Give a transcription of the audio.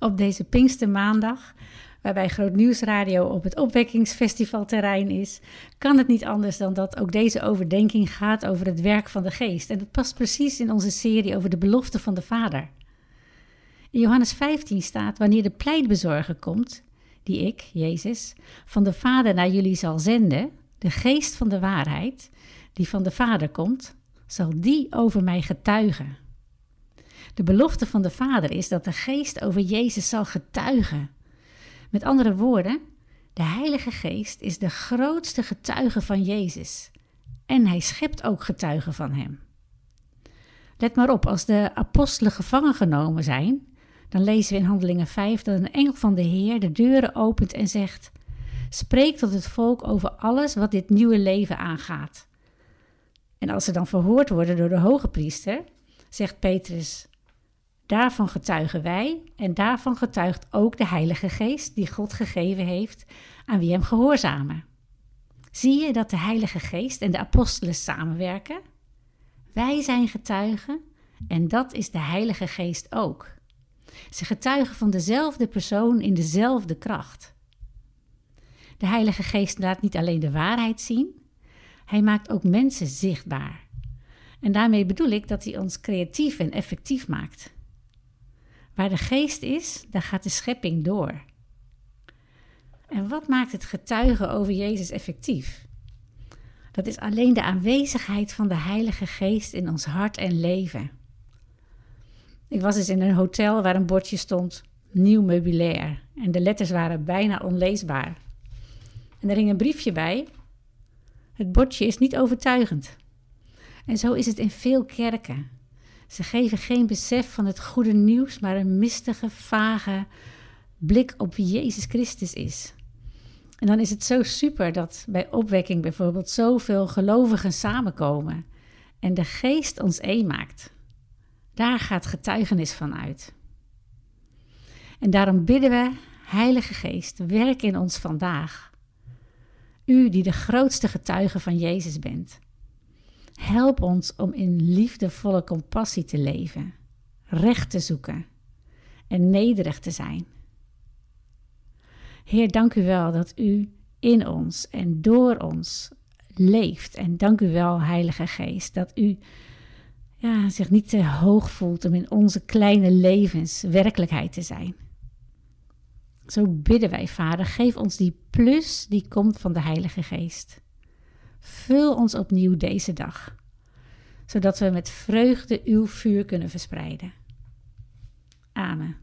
op deze Pinkstermaandag, waarbij Groot Nieuwsradio op het opwekkingsfestivalterrein is, kan het niet anders dan dat ook deze overdenking gaat over het werk van de geest. En dat past precies in onze serie over de belofte van de Vader. In Johannes 15 staat: Wanneer de pleitbezorger komt, die ik, Jezus, van de Vader naar jullie zal zenden, de geest van de waarheid, die van de Vader komt, zal die over mij getuigen. De belofte van de Vader is dat de geest over Jezus zal getuigen. Met andere woorden, de Heilige Geest is de grootste getuige van Jezus. En hij schept ook getuigen van hem. Let maar op, als de apostelen gevangen genomen zijn, dan lezen we in Handelingen 5 dat een engel van de Heer de deuren opent en zegt: Spreek tot het volk over alles wat dit nieuwe leven aangaat. En als ze dan verhoord worden door de hoge priester, zegt Petrus: Daarvan getuigen wij en daarvan getuigt ook de Heilige Geest die God gegeven heeft aan wie hem gehoorzamen. Zie je dat de Heilige Geest en de apostelen samenwerken? Wij zijn getuigen en dat is de Heilige Geest ook. Ze getuigen van dezelfde persoon in dezelfde kracht. De Heilige Geest laat niet alleen de waarheid zien, hij maakt ook mensen zichtbaar. En daarmee bedoel ik dat hij ons creatief en effectief maakt. Waar de geest is, daar gaat de schepping door. En wat maakt het getuigen over Jezus effectief? Dat is alleen de aanwezigheid van de Heilige Geest in ons hart en leven. Ik was eens in een hotel waar een bordje stond nieuw meubilair en de letters waren bijna onleesbaar. En er hing een briefje bij. Het bordje is niet overtuigend. En zo is het in veel kerken. Ze geven geen besef van het goede nieuws, maar een mistige, vage blik op wie Jezus Christus is. En dan is het zo super dat bij opwekking bijvoorbeeld zoveel gelovigen samenkomen en de geest ons één maakt. Daar gaat getuigenis van uit. En daarom bidden we, Heilige Geest, werk in ons vandaag. U die de grootste getuige van Jezus bent. Help ons om in liefdevolle compassie te leven, recht te zoeken en nederig te zijn. Heer, dank u wel dat u in ons en door ons leeft. En dank u wel, Heilige Geest, dat u ja, zich niet te hoog voelt om in onze kleine levens werkelijkheid te zijn. Zo bidden wij, Vader, geef ons die plus die komt van de Heilige Geest. Vul ons opnieuw deze dag, zodat we met vreugde uw vuur kunnen verspreiden. Amen.